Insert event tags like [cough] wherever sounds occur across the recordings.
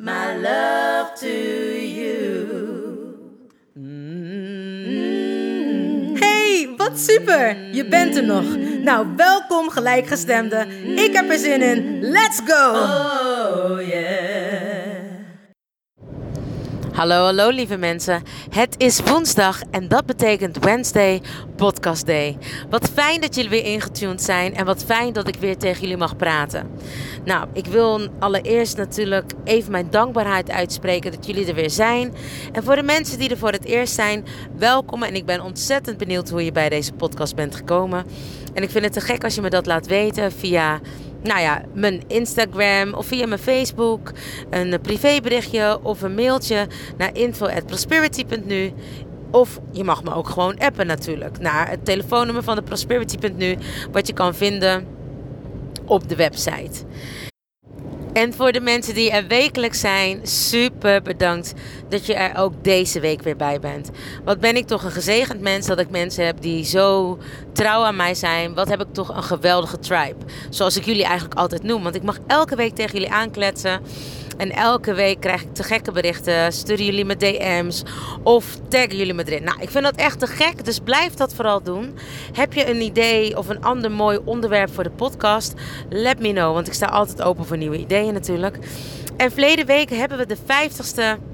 my love to you. Hey, wat super! Je bent er nog. Nou, welkom gelijkgestemden. Ik heb er zin in. Let's go! Oh yeah. Hallo, hallo lieve mensen. Het is woensdag en dat betekent Wednesday Podcast Day. Wat fijn dat jullie weer ingetuned zijn en wat fijn dat ik weer tegen jullie mag praten. Nou, ik wil allereerst natuurlijk even mijn dankbaarheid uitspreken dat jullie er weer zijn. En voor de mensen die er voor het eerst zijn, welkom en ik ben ontzettend benieuwd hoe je bij deze podcast bent gekomen. En ik vind het te gek als je me dat laat weten via nou ja, mijn Instagram of via mijn Facebook, een privéberichtje of een mailtje naar info@prosperity.nu. Of je mag me ook gewoon appen natuurlijk naar het telefoonnummer van de Prosperity.nu, wat je kan vinden op de website. En voor de mensen die er wekelijks zijn, super bedankt dat je er ook deze week weer bij bent. Wat ben ik toch een gezegend mens dat ik mensen heb die zo trouw aan mij zijn. Wat heb ik toch een geweldige tribe. Zoals ik jullie eigenlijk altijd noem. Want ik mag elke week tegen jullie aankletsen. En elke week krijg ik te gekke berichten. Sturen jullie me DM's of taggen jullie me erin. Nou, ik vind dat echt te gek, dus blijf dat vooral doen. Heb je een idee of een ander mooi onderwerp voor de podcast? Let me know, want ik sta altijd open voor nieuwe ideeën natuurlijk. En verleden week hebben we de 50ste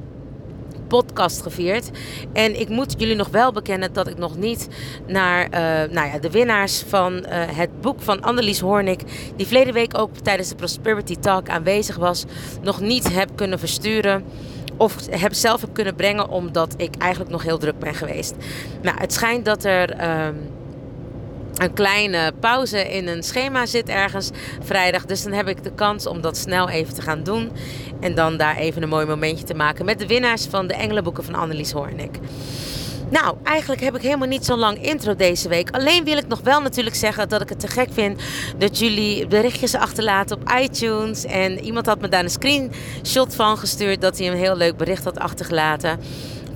podcast gevierd. En ik moet jullie nog wel bekennen dat ik nog niet naar uh, nou ja, de winnaars van uh, het boek van Annelies Hoornik, die verleden week ook tijdens de Prosperity Talk aanwezig was, nog niet heb kunnen versturen. Of heb zelf heb kunnen brengen, omdat ik eigenlijk nog heel druk ben geweest. Nou, het schijnt dat er. Uh, een kleine pauze in een schema zit ergens vrijdag. Dus dan heb ik de kans om dat snel even te gaan doen. En dan daar even een mooi momentje te maken met de winnaars van de Engelenboeken van Annelies Hoornik. Nou, eigenlijk heb ik helemaal niet zo'n lang intro deze week. Alleen wil ik nog wel natuurlijk zeggen dat ik het te gek vind dat jullie berichtjes achterlaten op iTunes. En iemand had me daar een screenshot van gestuurd dat hij een heel leuk bericht had achtergelaten.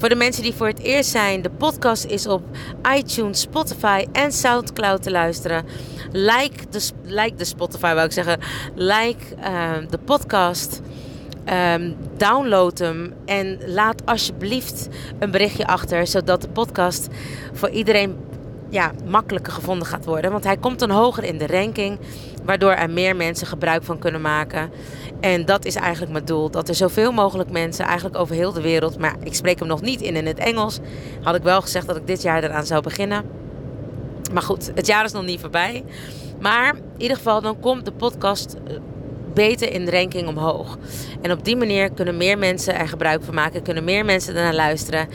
Voor de mensen die voor het eerst zijn, de podcast is op iTunes, Spotify en Soundcloud te luisteren. Like de, like de Spotify, wou ik zeggen. Like uh, de podcast. Um, download hem en laat alsjeblieft een berichtje achter, zodat de podcast voor iedereen ja, makkelijker gevonden gaat worden. Want hij komt dan hoger in de ranking, waardoor er meer mensen gebruik van kunnen maken. En dat is eigenlijk mijn doel. Dat er zoveel mogelijk mensen, eigenlijk over heel de wereld, maar ik spreek hem nog niet in in het Engels. Had ik wel gezegd dat ik dit jaar eraan zou beginnen. Maar goed, het jaar is nog niet voorbij. Maar in ieder geval, dan komt de podcast eh, beter in de ranking omhoog. En op die manier kunnen meer mensen er gebruik van maken, kunnen meer mensen ernaar luisteren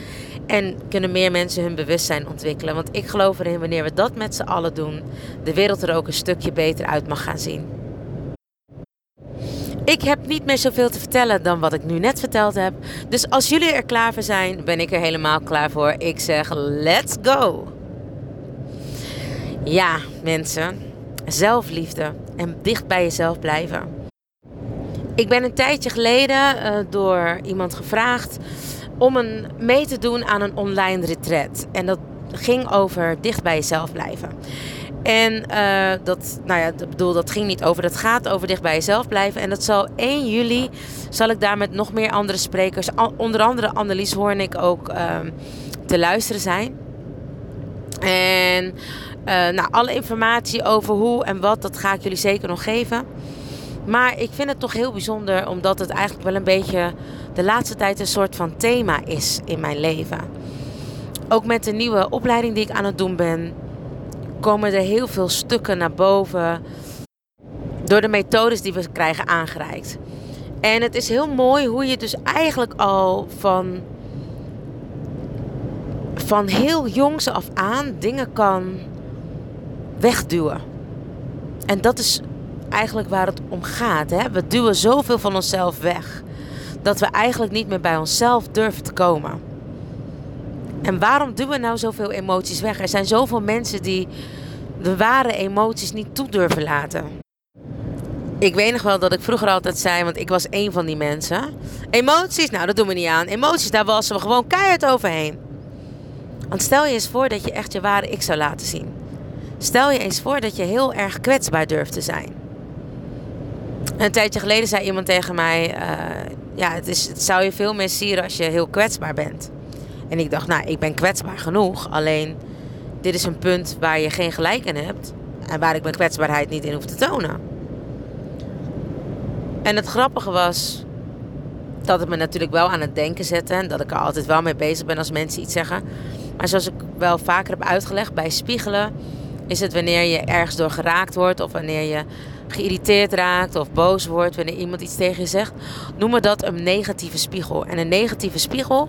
en kunnen meer mensen hun bewustzijn ontwikkelen. Want ik geloof erin, wanneer we dat met z'n allen doen, de wereld er ook een stukje beter uit mag gaan zien. Ik heb niet meer zoveel te vertellen dan wat ik nu net verteld heb. Dus als jullie er klaar voor zijn, ben ik er helemaal klaar voor. Ik zeg let's go. Ja, mensen. Zelfliefde en dicht bij jezelf blijven. Ik ben een tijdje geleden uh, door iemand gevraagd om een, mee te doen aan een online retreat. En dat ging over dicht bij jezelf blijven. En uh, dat, nou ja, bedoel, dat ging niet over. Dat gaat over dicht bij jezelf blijven. En dat zal 1 juli, zal ik daar met nog meer andere sprekers, onder andere Annelies Hoornik ook uh, te luisteren zijn. En uh, nou, alle informatie over hoe en wat, dat ga ik jullie zeker nog geven. Maar ik vind het toch heel bijzonder, omdat het eigenlijk wel een beetje de laatste tijd een soort van thema is in mijn leven. ook met de nieuwe opleiding die ik aan het doen ben, komen er heel veel stukken naar boven door de methodes die we krijgen aangereikt. En het is heel mooi hoe je dus eigenlijk al van, van heel jongs af aan dingen kan wegduwen. En dat is eigenlijk waar het om gaat. Hè? We duwen zoveel van onszelf weg dat we eigenlijk niet meer bij onszelf durven te komen. En waarom duwen we nou zoveel emoties weg? Er zijn zoveel mensen die de ware emoties niet toe durven laten. Ik weet nog wel dat ik vroeger altijd zei, want ik was een van die mensen. Emoties, nou dat doen we niet aan. Emoties, daar wassen we gewoon keihard overheen. Want stel je eens voor dat je echt je ware ik zou laten zien. Stel je eens voor dat je heel erg kwetsbaar durft te zijn. Een tijdje geleden zei iemand tegen mij: uh, Ja, het, is, het zou je veel meer sieren als je heel kwetsbaar bent. En ik dacht, nou, ik ben kwetsbaar genoeg. Alleen, dit is een punt waar je geen gelijk in hebt. En waar ik mijn kwetsbaarheid niet in hoef te tonen. En het grappige was dat het me natuurlijk wel aan het denken zette. En dat ik er altijd wel mee bezig ben als mensen iets zeggen. Maar zoals ik wel vaker heb uitgelegd, bij spiegelen is het wanneer je ergens door geraakt wordt. Of wanneer je geïrriteerd raakt of boos wordt wanneer iemand iets tegen je zegt. Noemen dat een negatieve spiegel. En een negatieve spiegel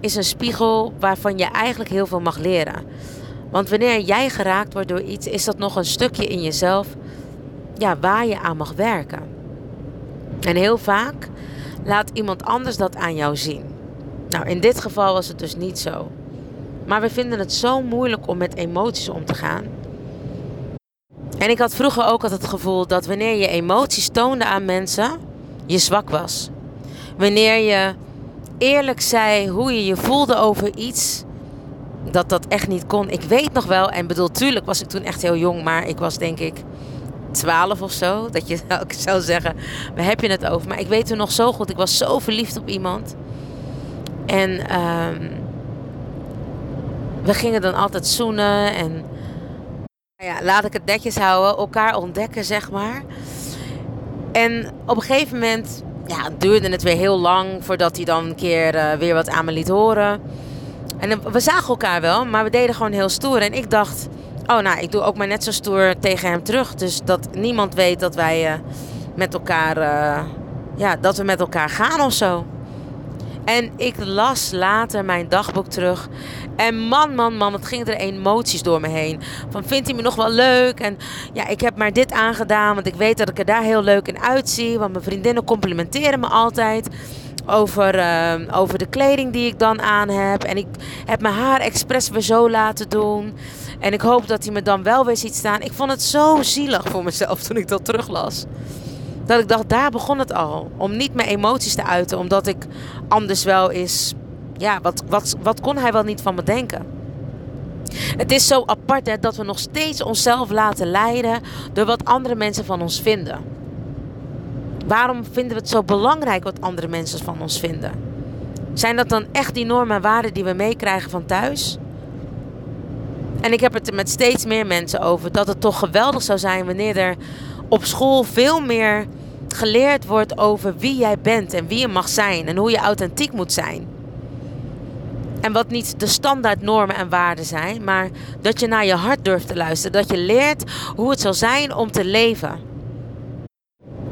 is een spiegel waarvan je eigenlijk heel veel mag leren. Want wanneer jij geraakt wordt door iets, is dat nog een stukje in jezelf ja, waar je aan mag werken. En heel vaak laat iemand anders dat aan jou zien. Nou, in dit geval was het dus niet zo. Maar we vinden het zo moeilijk om met emoties om te gaan. En ik had vroeger ook altijd het gevoel dat wanneer je emoties toonde aan mensen, je zwak was. Wanneer je eerlijk zei hoe je je voelde over iets, dat dat echt niet kon. Ik weet nog wel, en bedoel, tuurlijk was ik toen echt heel jong, maar ik was denk ik 12 of zo. Dat je [laughs] zou zeggen, waar heb je het over? Maar ik weet toen nog zo goed, ik was zo verliefd op iemand. En um, we gingen dan altijd zoenen en ja, laat ik het netjes houden, elkaar ontdekken, zeg maar. En op een gegeven moment ja, duurde het weer heel lang voordat hij dan een keer uh, weer wat aan me liet horen. En we zagen elkaar wel, maar we deden gewoon heel stoer. En ik dacht, oh nou, ik doe ook maar net zo stoer tegen hem terug. Dus dat niemand weet dat wij uh, met elkaar, uh, ja, dat we met elkaar gaan of zo. En ik las later mijn dagboek terug. En man, man, man, wat ging er emoties door me heen. Van vindt hij me nog wel leuk? En ja, ik heb maar dit aangedaan, want ik weet dat ik er daar heel leuk in uitzie. Want mijn vriendinnen complimenteren me altijd over, uh, over de kleding die ik dan aan heb. En ik heb mijn haar expres weer zo laten doen. En ik hoop dat hij me dan wel weer ziet staan. Ik vond het zo zielig voor mezelf toen ik dat teruglas. Dat ik dacht, daar begon het al. Om niet mijn emoties te uiten, omdat ik anders wel is. Ja, wat, wat, wat kon hij wel niet van me denken? Het is zo apart hè, dat we nog steeds onszelf laten leiden door wat andere mensen van ons vinden. Waarom vinden we het zo belangrijk wat andere mensen van ons vinden? Zijn dat dan echt die normen en waarden die we meekrijgen van thuis? En ik heb het er met steeds meer mensen over dat het toch geweldig zou zijn wanneer er op school veel meer geleerd wordt over wie jij bent en wie je mag zijn en hoe je authentiek moet zijn. En wat niet de standaard normen en waarden zijn, maar dat je naar je hart durft te luisteren. Dat je leert hoe het zal zijn om te leven.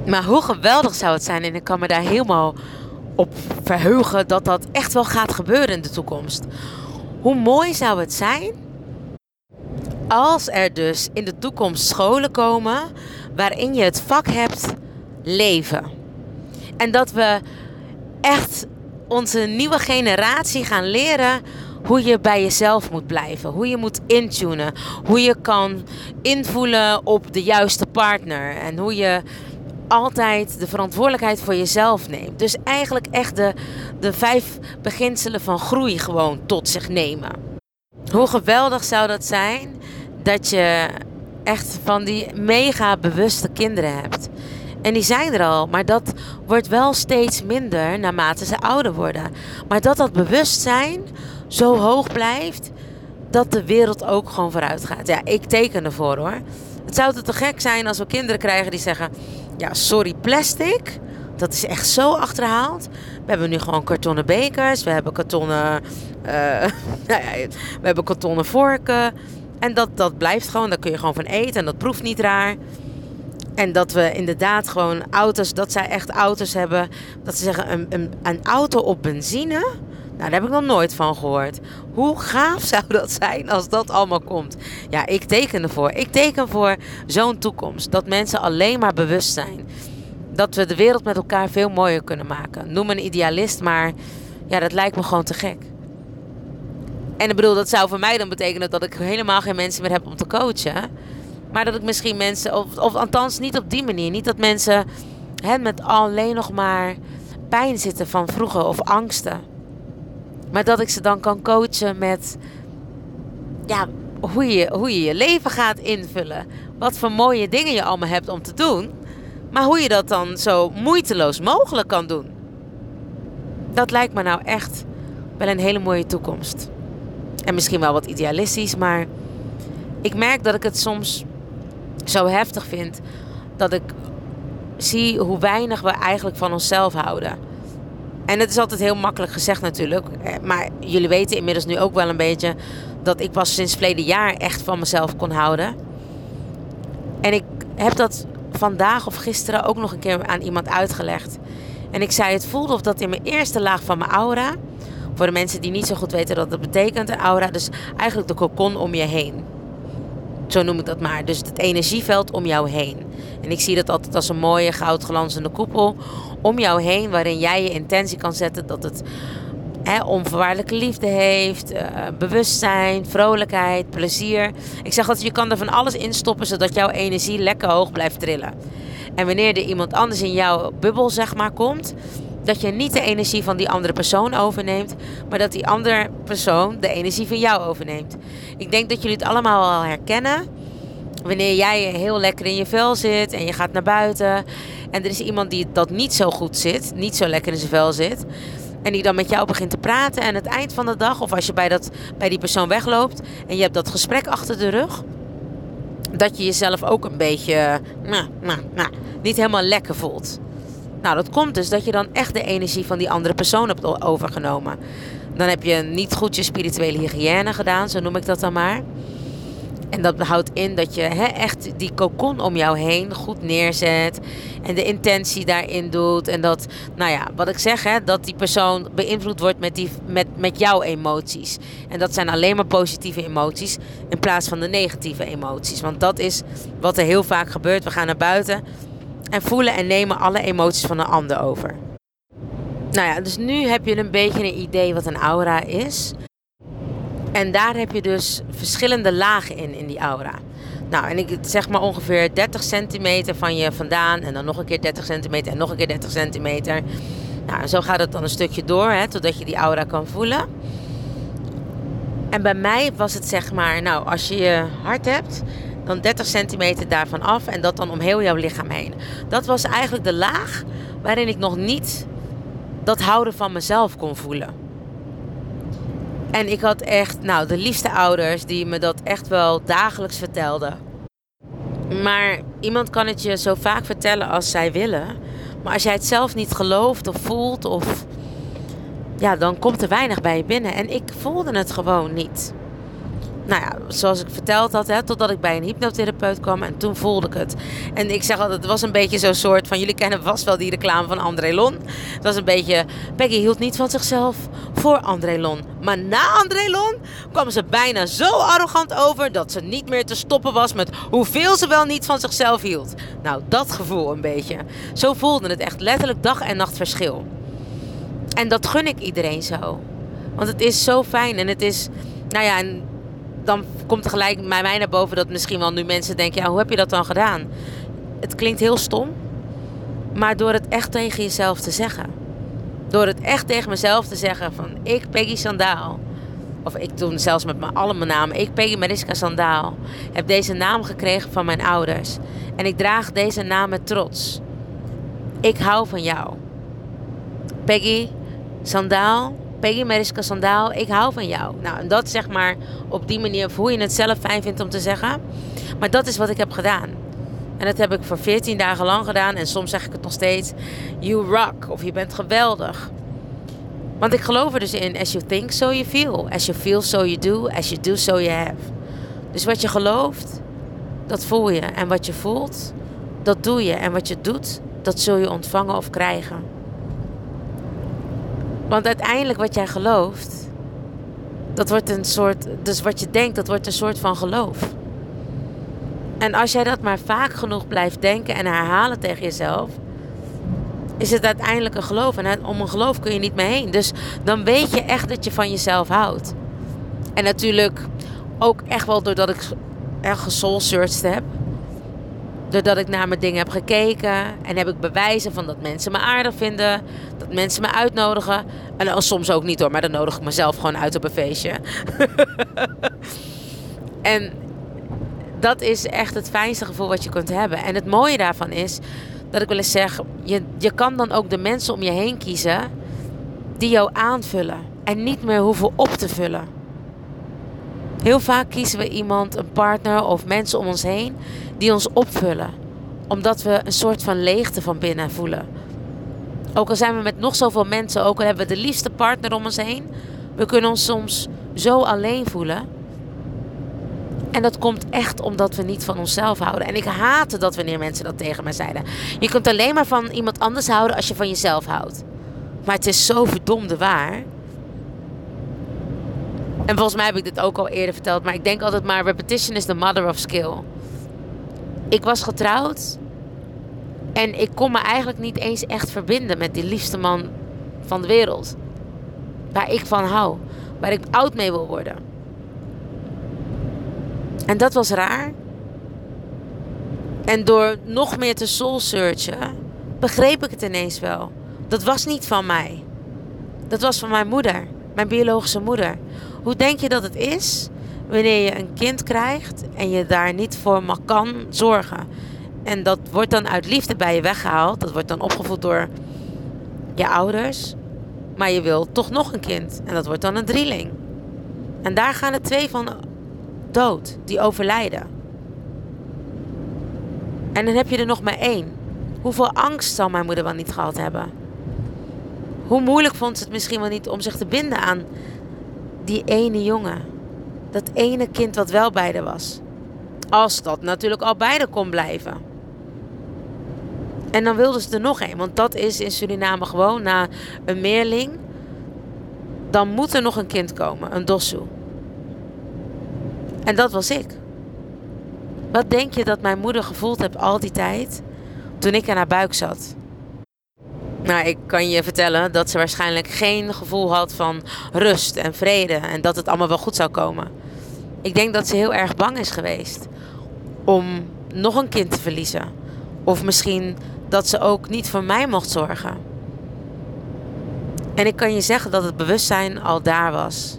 Maar hoe geweldig zou het zijn, en ik kan me daar helemaal op verheugen dat dat echt wel gaat gebeuren in de toekomst. Hoe mooi zou het zijn als er dus in de toekomst scholen komen waarin je het vak hebt leven. En dat we echt onze nieuwe generatie gaan leren hoe je bij jezelf moet blijven. Hoe je moet intunen. Hoe je kan invoelen op de juiste partner. En hoe je altijd de verantwoordelijkheid voor jezelf neemt. Dus eigenlijk echt de, de vijf beginselen van groei gewoon tot zich nemen. Hoe geweldig zou dat zijn dat je echt van die mega bewuste kinderen hebt. En die zijn er al, maar dat wordt wel steeds minder naarmate ze ouder worden. Maar dat dat bewustzijn zo hoog blijft, dat de wereld ook gewoon vooruit gaat. Ja, ik teken ervoor hoor. Het zou te gek zijn als we kinderen krijgen die zeggen: Ja, sorry, plastic, dat is echt zo achterhaald. We hebben nu gewoon kartonnen bekers. We hebben kartonnen, eh, [laughs] nou we hebben kartonnen vorken. En dat, dat blijft gewoon. Daar kun je gewoon van eten. En dat proeft niet raar. En dat we inderdaad gewoon auto's, dat zij echt auto's hebben. Dat ze zeggen, een, een, een auto op benzine. Nou, daar heb ik nog nooit van gehoord. Hoe gaaf zou [laughs] dat zijn als dat allemaal komt? Ja, ik teken ervoor. Ik teken voor zo'n toekomst. Dat mensen alleen maar bewust zijn. Dat we de wereld met elkaar veel mooier kunnen maken. Noem een idealist, maar ja, dat lijkt me gewoon te gek. En ik bedoel, dat zou voor mij dan betekenen dat ik helemaal geen mensen meer heb om te coachen. Maar dat ik misschien mensen, of, althans niet op die manier. Niet dat mensen hè, met alleen nog maar pijn zitten van vroeger of angsten. Maar dat ik ze dan kan coachen met ja, hoe, je, hoe je je leven gaat invullen. Wat voor mooie dingen je allemaal hebt om te doen. Maar hoe je dat dan zo moeiteloos mogelijk kan doen. Dat lijkt me nou echt wel een hele mooie toekomst. En misschien wel wat idealistisch, maar ik merk dat ik het soms zo heftig vind dat ik zie hoe weinig we eigenlijk van onszelf houden. En het is altijd heel makkelijk gezegd natuurlijk. Eh, maar jullie weten inmiddels nu ook wel een beetje dat ik pas sinds verleden jaar echt van mezelf kon houden. En ik heb dat vandaag of gisteren ook nog een keer aan iemand uitgelegd. En ik zei, het voelde of dat in mijn eerste laag van mijn aura. Voor de mensen die niet zo goed weten wat dat betekent, een aura. Dus eigenlijk de kokon om je heen. Zo noem ik dat maar. Dus het energieveld om jou heen. En ik zie dat altijd als een mooie goudglanzende koepel om jou heen, waarin jij je intentie kan zetten dat het hè, onvoorwaardelijke liefde heeft, uh, bewustzijn, vrolijkheid, plezier. Ik zeg altijd, je kan er van alles in stoppen zodat jouw energie lekker hoog blijft trillen. En wanneer er iemand anders in jouw bubbel, zeg maar, komt, dat je niet de energie van die andere persoon overneemt, maar dat die andere persoon de energie van jou overneemt. Ik denk dat jullie het allemaal al herkennen. Wanneer jij heel lekker in je vel zit en je gaat naar buiten en er is iemand die dat niet zo goed zit, niet zo lekker in zijn vel zit, en die dan met jou begint te praten en aan het eind van de dag, of als je bij, dat, bij die persoon wegloopt en je hebt dat gesprek achter de rug, dat je jezelf ook een beetje nou, nou, nou, niet helemaal lekker voelt. Nou, dat komt dus dat je dan echt de energie van die andere persoon hebt overgenomen. Dan heb je niet goed je spirituele hygiëne gedaan, zo noem ik dat dan maar. En dat houdt in dat je echt die kokon om jou heen goed neerzet. En de intentie daarin doet. En dat, nou ja, wat ik zeg, hè, dat die persoon beïnvloed wordt met, die, met, met jouw emoties. En dat zijn alleen maar positieve emoties in plaats van de negatieve emoties. Want dat is wat er heel vaak gebeurt. We gaan naar buiten en voelen en nemen alle emoties van een ander over. Nou ja, dus nu heb je een beetje een idee wat een aura is. En daar heb je dus verschillende lagen in, in die aura. Nou, en ik zeg maar ongeveer 30 centimeter van je vandaan. En dan nog een keer 30 centimeter en nog een keer 30 centimeter. Nou, en zo gaat het dan een stukje door, hè, totdat je die aura kan voelen. En bij mij was het zeg maar, nou, als je je hart hebt, dan 30 centimeter daarvan af en dat dan om heel jouw lichaam heen. Dat was eigenlijk de laag waarin ik nog niet dat houden van mezelf kon voelen. En ik had echt, nou, de liefste ouders die me dat echt wel dagelijks vertelden. Maar iemand kan het je zo vaak vertellen als zij willen. Maar als jij het zelf niet gelooft of voelt, of, ja, dan komt er weinig bij je binnen. En ik voelde het gewoon niet nou ja, zoals ik verteld had, hè, totdat ik bij een hypnotherapeut kwam en toen voelde ik het. En ik zeg altijd, het was een beetje zo'n soort van, jullie kennen vast wel die reclame van André Lon. Het was een beetje, Peggy hield niet van zichzelf voor André Lon. Maar na André Lon kwam ze bijna zo arrogant over dat ze niet meer te stoppen was met hoeveel ze wel niet van zichzelf hield. Nou, dat gevoel een beetje. Zo voelde het echt letterlijk dag en nacht verschil. En dat gun ik iedereen zo. Want het is zo fijn en het is, nou ja, en dan komt er gelijk bij mij naar boven dat misschien wel nu mensen denken: ja, hoe heb je dat dan gedaan? Het klinkt heel stom, maar door het echt tegen jezelf te zeggen. Door het echt tegen mezelf te zeggen: van ik, Peggy Sandaal. Of ik toen zelfs met mijn, alle mijn namen. Ik, Peggy Mariska Sandaal. Heb deze naam gekregen van mijn ouders. En ik draag deze naam met trots. Ik hou van jou. Peggy Sandaal Peggy Mariska Sandaal, ik hou van jou. Nou, en dat zeg maar op die manier, of hoe je het zelf fijn vindt om te zeggen. Maar dat is wat ik heb gedaan. En dat heb ik voor 14 dagen lang gedaan. En soms zeg ik het nog steeds. You rock. Of je bent geweldig. Want ik geloof er dus in. As you think, so you feel. As you feel, so you do. As you do, so you have. Dus wat je gelooft, dat voel je. En wat je voelt, dat doe je. En wat je doet, dat zul je ontvangen of krijgen. Want uiteindelijk wat jij gelooft, dat wordt een soort. Dus wat je denkt, dat wordt een soort van geloof. En als jij dat maar vaak genoeg blijft denken en herhalen tegen jezelf, is het uiteindelijk een geloof. En om een geloof kun je niet meer heen. Dus dan weet je echt dat je van jezelf houdt. En natuurlijk ook echt wel doordat ik echt gesoulsearched heb. Doordat ik naar mijn dingen heb gekeken. En heb ik bewijzen van dat mensen me aardig vinden. Dat mensen me uitnodigen. En dan soms ook niet hoor, maar dan nodig ik mezelf gewoon uit op een feestje. [laughs] en dat is echt het fijnste gevoel wat je kunt hebben. En het mooie daarvan is dat ik wel eens zeg: je, je kan dan ook de mensen om je heen kiezen die jou aanvullen. En niet meer hoeven op te vullen. Heel vaak kiezen we iemand, een partner of mensen om ons heen die ons opvullen. Omdat we een soort van leegte van binnen voelen. Ook al zijn we met nog zoveel mensen, ook al hebben we de liefste partner om ons heen, we kunnen ons soms zo alleen voelen. En dat komt echt omdat we niet van onszelf houden. En ik haatte dat wanneer mensen dat tegen mij zeiden. Je kunt alleen maar van iemand anders houden als je van jezelf houdt. Maar het is zo verdomde waar. En volgens mij heb ik dit ook al eerder verteld. Maar ik denk altijd maar: repetition is the mother of skill. Ik was getrouwd. En ik kon me eigenlijk niet eens echt verbinden met die liefste man van de wereld. Waar ik van hou. Waar ik oud mee wil worden. En dat was raar. En door nog meer te soul searchen, begreep ik het ineens wel. Dat was niet van mij. Dat was van mijn moeder, mijn biologische moeder. Hoe denk je dat het is wanneer je een kind krijgt en je daar niet voor mag kan zorgen? En dat wordt dan uit liefde bij je weggehaald. Dat wordt dan opgevoed door je ouders. Maar je wil toch nog een kind. En dat wordt dan een drieling. En daar gaan er twee van dood, die overlijden. En dan heb je er nog maar één. Hoeveel angst zal mijn moeder wel niet gehad hebben? Hoe moeilijk vond ze het misschien wel niet om zich te binden aan die ene jongen. Dat ene kind wat wel beide was. Als dat natuurlijk al beide kon blijven. En dan wilden ze er nog één. Want dat is in Suriname gewoon na een meerling. Dan moet er nog een kind komen. Een dossoe. En dat was ik. Wat denk je dat mijn moeder gevoeld heeft al die tijd toen ik in haar buik zat? Nou, ik kan je vertellen dat ze waarschijnlijk geen gevoel had van rust en vrede en dat het allemaal wel goed zou komen. Ik denk dat ze heel erg bang is geweest om nog een kind te verliezen. Of misschien dat ze ook niet voor mij mocht zorgen. En ik kan je zeggen dat het bewustzijn al daar was.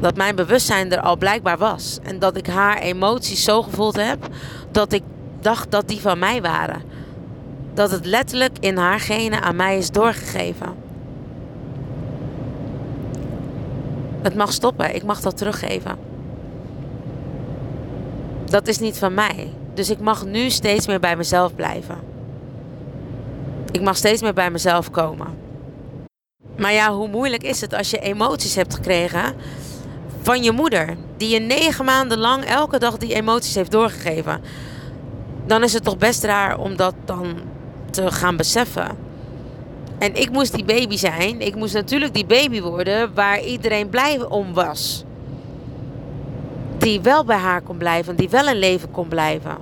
Dat mijn bewustzijn er al blijkbaar was. En dat ik haar emoties zo gevoeld heb dat ik dacht dat die van mij waren. Dat het letterlijk in haar genen aan mij is doorgegeven. Het mag stoppen, ik mag dat teruggeven. Dat is niet van mij. Dus ik mag nu steeds meer bij mezelf blijven. Ik mag steeds meer bij mezelf komen. Maar ja, hoe moeilijk is het als je emoties hebt gekregen van je moeder, die je negen maanden lang elke dag die emoties heeft doorgegeven? Dan is het toch best raar om dat dan te gaan beseffen. En ik moest die baby zijn. Ik moest natuurlijk die baby worden waar iedereen blij om was. Die wel bij haar kon blijven, die wel een leven kon blijven.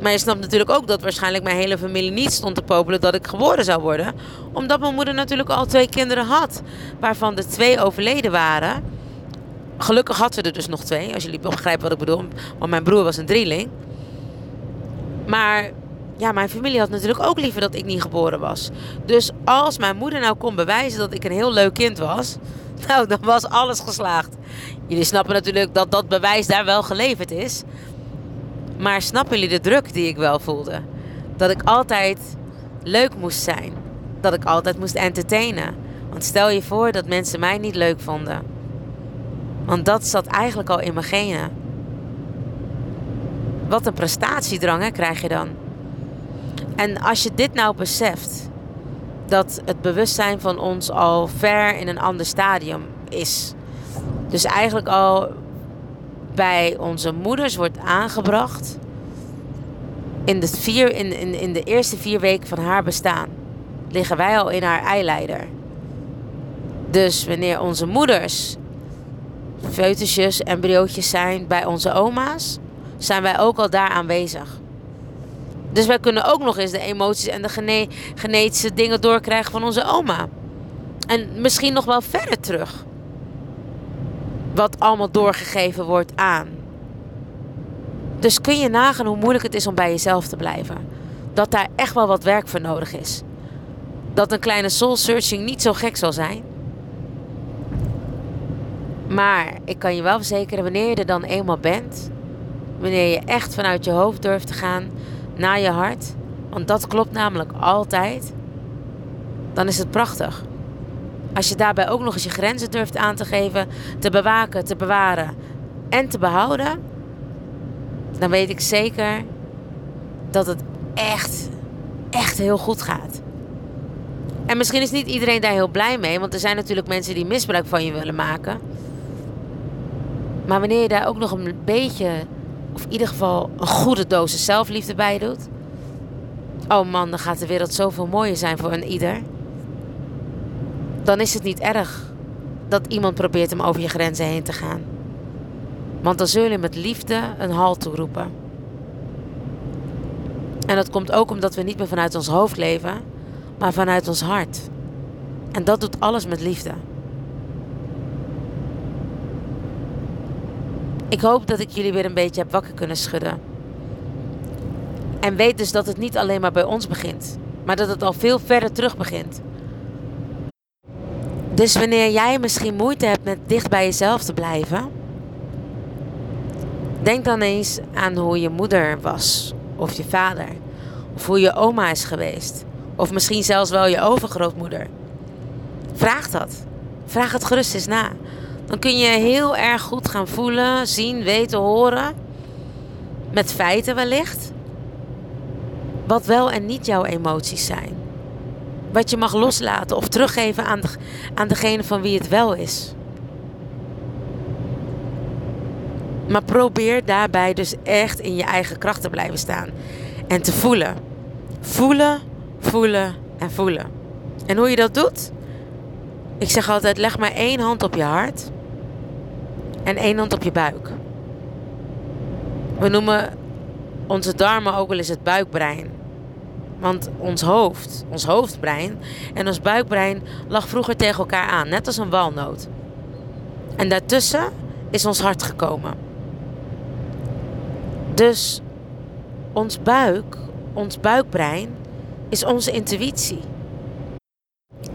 Maar je snapt natuurlijk ook dat waarschijnlijk mijn hele familie niet stond te popelen dat ik geboren zou worden. Omdat mijn moeder natuurlijk al twee kinderen had. Waarvan de twee overleden waren. Gelukkig had ze er dus nog twee, als jullie begrijpen wat ik bedoel. Want mijn broer was een drieling. Maar ja, mijn familie had natuurlijk ook liever dat ik niet geboren was. Dus als mijn moeder nou kon bewijzen dat ik een heel leuk kind was, [laughs] nou, dan was alles geslaagd. Jullie snappen natuurlijk dat dat bewijs daar wel geleverd is. Maar snappen jullie de druk die ik wel voelde? Dat ik altijd leuk moest zijn. Dat ik altijd moest entertainen. Want stel je voor dat mensen mij niet leuk vonden. Want dat zat eigenlijk al in mijn genen. Wat een prestatiedrang hè, krijg je dan. En als je dit nou beseft, dat het bewustzijn van ons al ver in een ander stadium is. Dus eigenlijk al bij onze moeders wordt aangebracht in de, vier, in, in, de eerste vier weken van haar bestaan. Liggen wij al in haar eileider. Dus wanneer onze moeders foetusjes, embryootjes zijn bij onze oma's, zijn wij ook al daar aanwezig. Dus wij kunnen ook nog eens de emoties en de gene genetische dingen doorkrijgen van onze oma. En misschien nog wel verder terug. Wat allemaal doorgegeven wordt aan. Dus kun je nagaan hoe moeilijk het is om bij jezelf te blijven. Dat daar echt wel wat werk voor nodig is. Dat een kleine soul searching niet zo gek zal zijn. Maar ik kan je wel verzekeren, wanneer je er dan eenmaal bent, wanneer je echt vanuit je hoofd durft te gaan naar je hart, want dat klopt namelijk altijd, dan is het prachtig. Als je daarbij ook nog eens je grenzen durft aan te geven, te bewaken, te bewaren en te behouden, dan weet ik zeker dat het echt, echt heel goed gaat. En misschien is niet iedereen daar heel blij mee, want er zijn natuurlijk mensen die misbruik van je willen maken. Maar wanneer je daar ook nog een beetje, of in ieder geval een goede dosis zelfliefde bij doet. Oh man, dan gaat de wereld zoveel mooier zijn voor een ieder. Dan is het niet erg dat iemand probeert om over je grenzen heen te gaan. Want dan zul je met liefde een halt toeroepen. En dat komt ook omdat we niet meer vanuit ons hoofd leven, maar vanuit ons hart. En dat doet alles met liefde. Ik hoop dat ik jullie weer een beetje heb wakker kunnen schudden. En weet dus dat het niet alleen maar bij ons begint, maar dat het al veel verder terug begint. Dus wanneer jij misschien moeite hebt met dicht bij jezelf te blijven, denk dan eens aan hoe je moeder was, of je vader, of hoe je oma is geweest, of misschien zelfs wel je overgrootmoeder. Vraag dat. Vraag het gerust eens na. Dan kun je heel erg goed gaan voelen, zien, weten, horen. Met feiten wellicht. Wat wel en niet jouw emoties zijn. Wat je mag loslaten of teruggeven aan, de, aan degene van wie het wel is. Maar probeer daarbij dus echt in je eigen kracht te blijven staan. En te voelen. Voelen, voelen en voelen. En hoe je dat doet? Ik zeg altijd: leg maar één hand op je hart en één hand op je buik. We noemen onze darmen ook wel eens het buikbrein. Want ons hoofd, ons hoofdbrein en ons buikbrein lag vroeger tegen elkaar aan, net als een walnoot. En daartussen is ons hart gekomen. Dus ons buik, ons buikbrein, is onze intuïtie.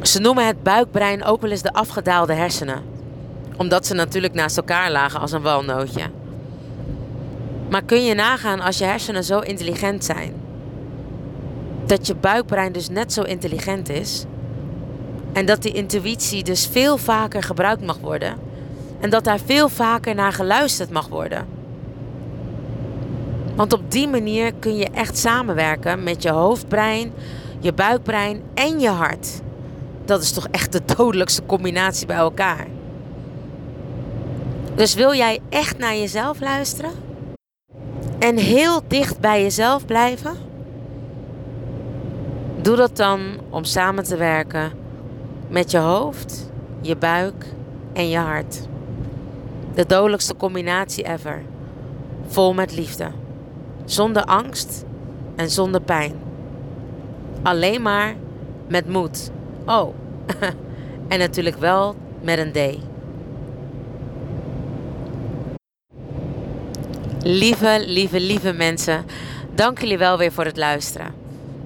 Ze noemen het buikbrein ook wel eens de afgedaalde hersenen omdat ze natuurlijk naast elkaar lagen als een walnootje. Maar kun je nagaan als je hersenen zo intelligent zijn? Dat je buikbrein dus net zo intelligent is. En dat die intuïtie dus veel vaker gebruikt mag worden. En dat daar veel vaker naar geluisterd mag worden. Want op die manier kun je echt samenwerken met je hoofdbrein, je buikbrein en je hart. Dat is toch echt de dodelijkste combinatie bij elkaar. Dus wil jij echt naar jezelf luisteren? En heel dicht bij jezelf blijven? Doe dat dan om samen te werken met je hoofd, je buik en je hart. De dodelijkste combinatie ever. Vol met liefde. Zonder angst en zonder pijn. Alleen maar met moed. Oh, [laughs] en natuurlijk wel met een D. Lieve, lieve, lieve mensen, dank jullie wel weer voor het luisteren.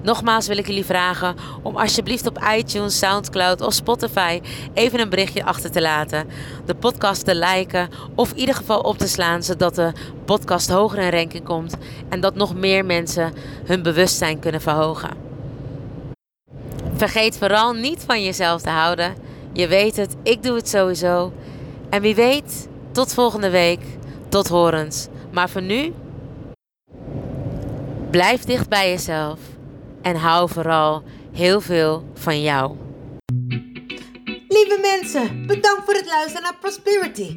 Nogmaals wil ik jullie vragen om alsjeblieft op iTunes, Soundcloud of Spotify even een berichtje achter te laten. De podcast te liken of in ieder geval op te slaan zodat de podcast hoger in ranking komt en dat nog meer mensen hun bewustzijn kunnen verhogen. Vergeet vooral niet van jezelf te houden. Je weet het, ik doe het sowieso. En wie weet, tot volgende week. Tot horens. Maar voor nu, Blijf dicht bij jezelf en hou vooral heel veel van jou. Lieve mensen, bedankt voor het luisteren naar Prosperity,